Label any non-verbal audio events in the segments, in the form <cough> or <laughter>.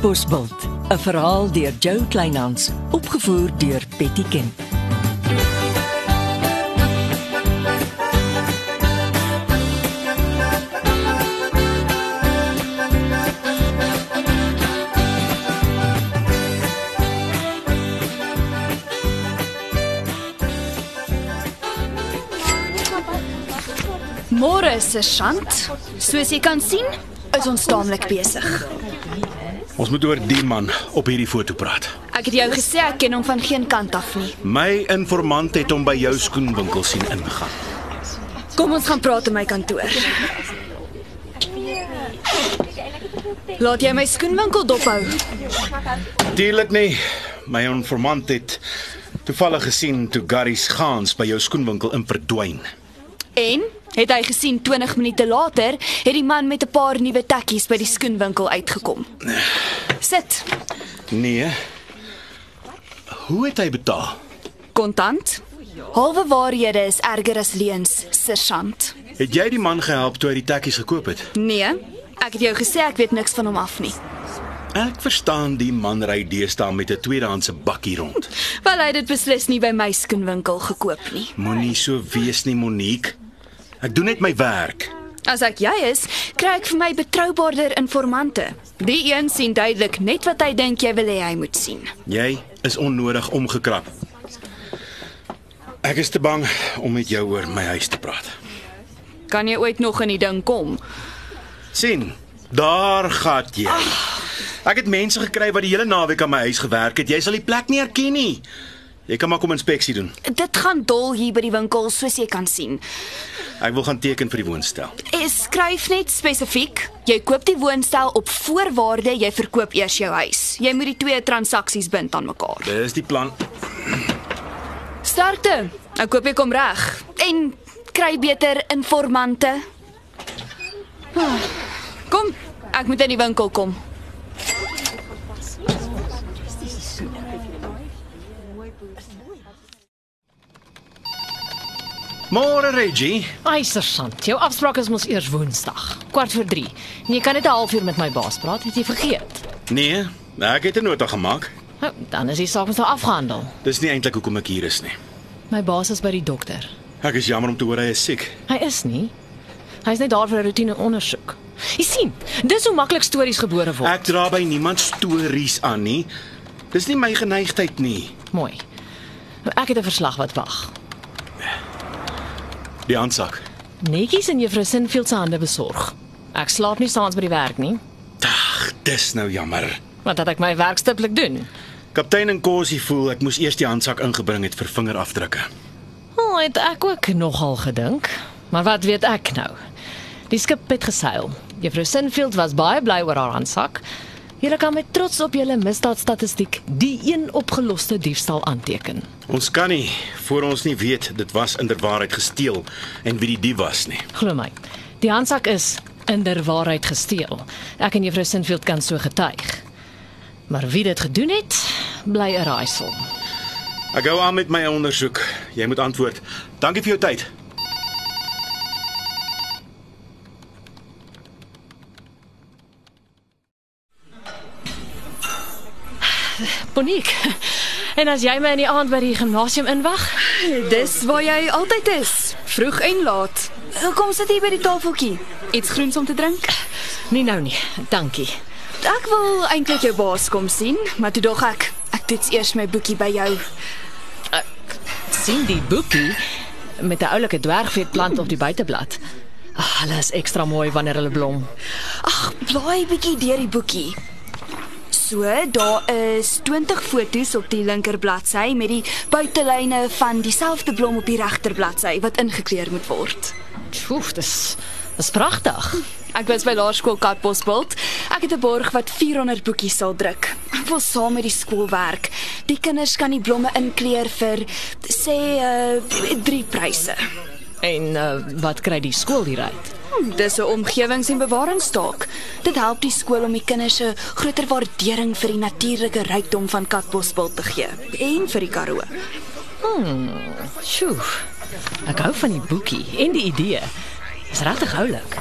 Katbosveld, 'n verhaal deur Jo Kleinhans, opgevoer deur Betty Ken. Môre se Shant. Soos jy kan sien, is ons taamlik besig. Ons moet oor die man op hierdie foto praat. Ek het jou gesê ek ken hom van geen kant af nie. My informant het hom by jou skoenwinkel sien ingaan. Kom ons gaan praat in my kantoor. Laat jy my skoenwinkel dophou. Natuurlik nie. My informant het toevallig gesien toe Garys gaans by jou skoenwinkel in verdwyn. En het hy gesien 20 minute later het die man met 'n paar nuwe tekkies by die skoenwinkel uitgekom. Sit. Nee. Hoe het hy betaal? Kontant. Halwe waarhede is erger as leuns, sergeant. Het jy die man gehelp toe hy die tekkies gekoop het? Nee, ek het jou gesê ek weet niks van hom af nie. Ek verstaan die man ry deesdae met 'n tweedehandse bakkie rond. <laughs> Wel hy het dit beslis nie by my skoenwinkel gekoop nie. Moenie so wees nie, Monique. Ek doen net my werk. As ek jy is, kry ek vir my betroubaarder informante. Die een sien duidelik net wat hy dink jy wil hê hy moet sien. Jy is onnodig omgekrap. Ek is te bang om met jou oor my huis te praat. Kan jy ooit nog in die ding kom? sien, daar gaan jy. Ek het mense gekry wat die hele naweek aan my huis gewerk het. Jy sal die plek nie herken nie. Jy kan maar kom inspeksie doen. Dit gaan dol hier by die winkel soos jy kan sien. Ek wil gaan teken vir die woonstel. Ek skryf net spesifiek. Jy koop die woonstel op voorwaarde jy verkoop eers jou huis. Jy moet die twee transaksies bind aan mekaar. Dis die plan. Sterkte. Ek koop jy kom reg en kry beter informante. Ah, Kom, ek moet in die winkel kom. Môre Reggie. Eisersand, jou afspraak is mos eers Woensdag, kwart voor 3. En jy kan net 'n halfuur met my baas praat, het jy vergeet? Nee, ek het 'n nota gemaak. Nou, dan is die saak mos nou afgehandel. Dis nie eintlik hoekom ek hier is nie. My baas is by die dokter. Ek is jammer om te hoor hy is siek. Hy is nie. Hy's net daar vir 'n roetine ondersoek. Jy sien, dis hoe maklik stories gebore word. Ek dra by niemand stories aan nie. Dis nie my geneigtheid nie. Mooi. Ek het 'n verslag wat wag. Die aansak. Netjies in juffrou Sinfield se hande besorg. Ek slaap nie saans by die werk nie, Ag, dis nou jammer. want dat ek my werk stiptelik doen. Kaptein en Kosie voel ek moes eers die handsak ingebring het vir vingerafdrukke. Oh, het ek ook nogal gedink. Maar wat weet ek nou? Die skip het geseil. Juffrou Sinfield was baie bly oor haar handsak. Julle kan met trots op julle misdaadstatistiek die een opgeloste diefstal aanteken. Ons kan nie voor ons nie weet dit was inderwaarheid gesteel en wie die dief was nie. Glo my. Die handsak is inderwaarheid gesteel. Ek en juffrou Sinfield kan so getuig. Maar wie dit gedoen het, bly 'n raaisel. Ek gou aan met my ondersoek. Jy moet antwoord. Dankie vir jou tyd. Monique. En as jy my in die aand by die gimnasium inwag, Dis waar jy altyd is, vroeg en laat. Kom sit hier by die tafeltjie. Iets groens om te drink? nie nou nie. Dankie. Ek wil eintlik jou baas kom sien, maar toe dog ek, ek toets eers my boekie by jou. sien die boekie met 'n oulike dwergveetplant op die buiteblad. Ag, hulle is ekstra mooi wanneer hulle blom. Ag, blaai bietjie deur die boekie. So, daar is 20 foto's op die linker bladsy met die buitelyne van dieselfde blom op die regter bladsy wat ingekleur moet word. Oef, dis dis pragtig. Ek was by laerskool Katbosveld. Ek het 'n borg wat 400 boekies sal druk. Ek wil saam met die skool werk. Die kinders kan die blomme inkleur vir sê uh drie pryse. En uh, wat kry die skool hieruit? Dis 'n omgewings- en bewaringstaak. Dit help die skool om die kinders 'n groter waardering vir die natuurlike rykdom van Katbosveld te gee en vir die Karoo. Sjoe. Ek hou van die boekie en die idee. Dis regtig oulik.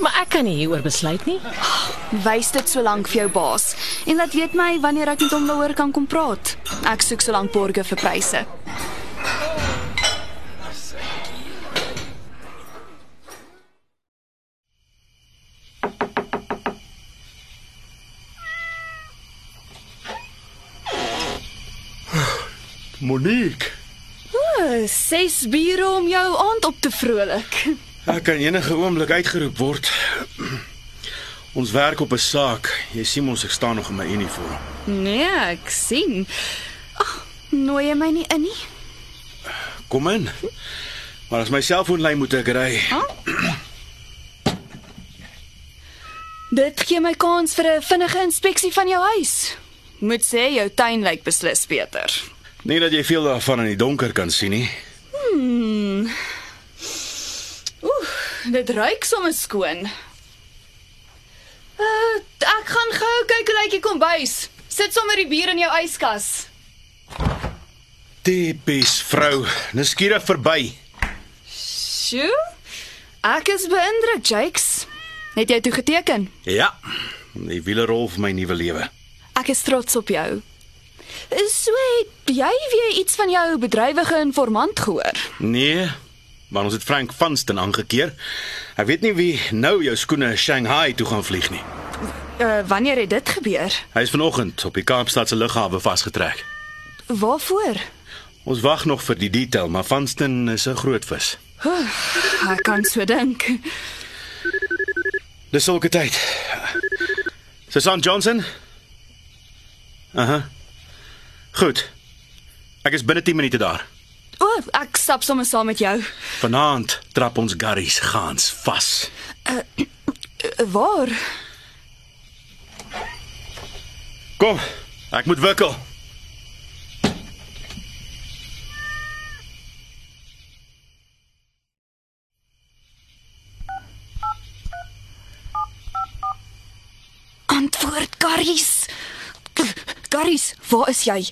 Maar ek kan nie hieroor besluit nie. Wys dit so lank vir jou baas en laat weet my wanneer ek met hom daaroor kan kom praat. Ek soek so lank borge vir pryse. Monique, O, ses biere om jou aand op te vrolik. ek kan enige oomblik uitgeroep word. Ons werk op 'n saak. Jy sien ons ek staan nog in my uniform. Nee, ek sien. Ag, nooi jy my nie in nie? Kom in. Maar as my selfoonlyn moet ek ry. Dit gee my kans vir 'n vinnige inspeksie van jou huis. Moet sê jou tuin lyk beslis beter. Nie dat jy veel daarvan in die donker kan sien nie. Oeh, dit ruik sommer skoon. Uh, ek gaan gou kyk hoe lyk die kombuis. Sit sommer die bier in jou yskas. Tipies vrou, nuuskierig verby. Sjoe. Ek is beïndruk, Jakes. Het jy toe geteken? Ja. Die wiele rol vir my nuwe lewe. Ek is trots op jou. So het jy weer iets van jou bedrywige informant gehoor? Nee, maar ons het Frank Vanston aangekeer. Ek weet nie wie nou jou skoene Shanghai toe gaan vlieg nie. Uh, wanneer het dit gebeur? Hy is vanoggend op die Kaapstadse lughawe vasgetrek. Waarvoor? Ons wag nog vir die detail, maar Vanston is 'n groot vis. Ek kan so dink. Dis sulke tyd. Susan Johnson? Aha. Goed. Ek is binne 10 minute daar. O, oh, ek stap sommer saam met jou. Vanaand trap ons garries gaans vas. Uh, waar? Kom, ek moet wikkel. Antwoord, Garries. Garries, waar is jy?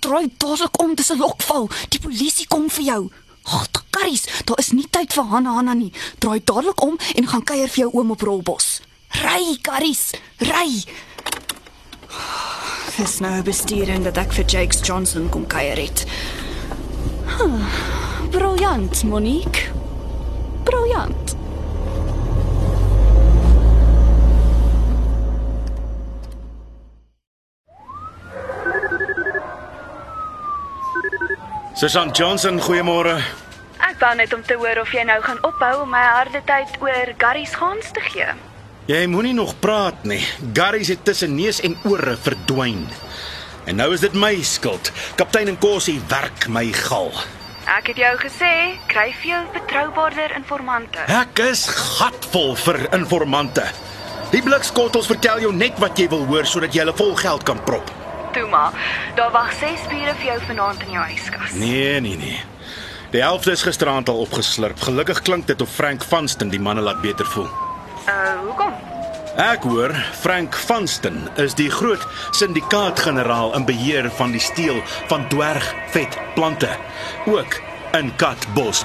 Draai dadelik om, dis 'n lokval. Die polisie kom vir jou. Ag, Garries, daar is nie tyd vir Hanna Hanna nie. Draai dadelik om en gaan kuier vir jou oom op Rolbos. Ry, Garries, ry. Dis nou bestuurend dat ek vir Jakes Johnson kom kuier het. Huh, briljant, Monique. Briljant. Susan Johnson, goeiemôre. Ek wou net om te hoor of jy nou gaan ophou om my harde tyd oor Garries gaans te gee. Jy moenie nog praat nie. Garries het tussen neus en ore verdwyn. En nou is dit my skuld. Kaptein Nkosi werk my gal. Ek het jou gesê, kry veel betroubaarder informante. Ek is gatvol vir informante. Die blikskottels vertel jou net wat jy wil hoor sodat jy hulle vol geld kan prop. Toe maar, daar wag 6 bure vir jou vanaand in jou yskas. Nee, nee, nee. Die helfte is gisteraand al opgeslurp. Gelukkig klink dit of Frank Vanston die manne laat beter voel. Uh, hoekom? Ek hoor Frank Vanston is die groot syndikaatgeneraal in beheer van die steel van dwergvetplante, ook in Katbos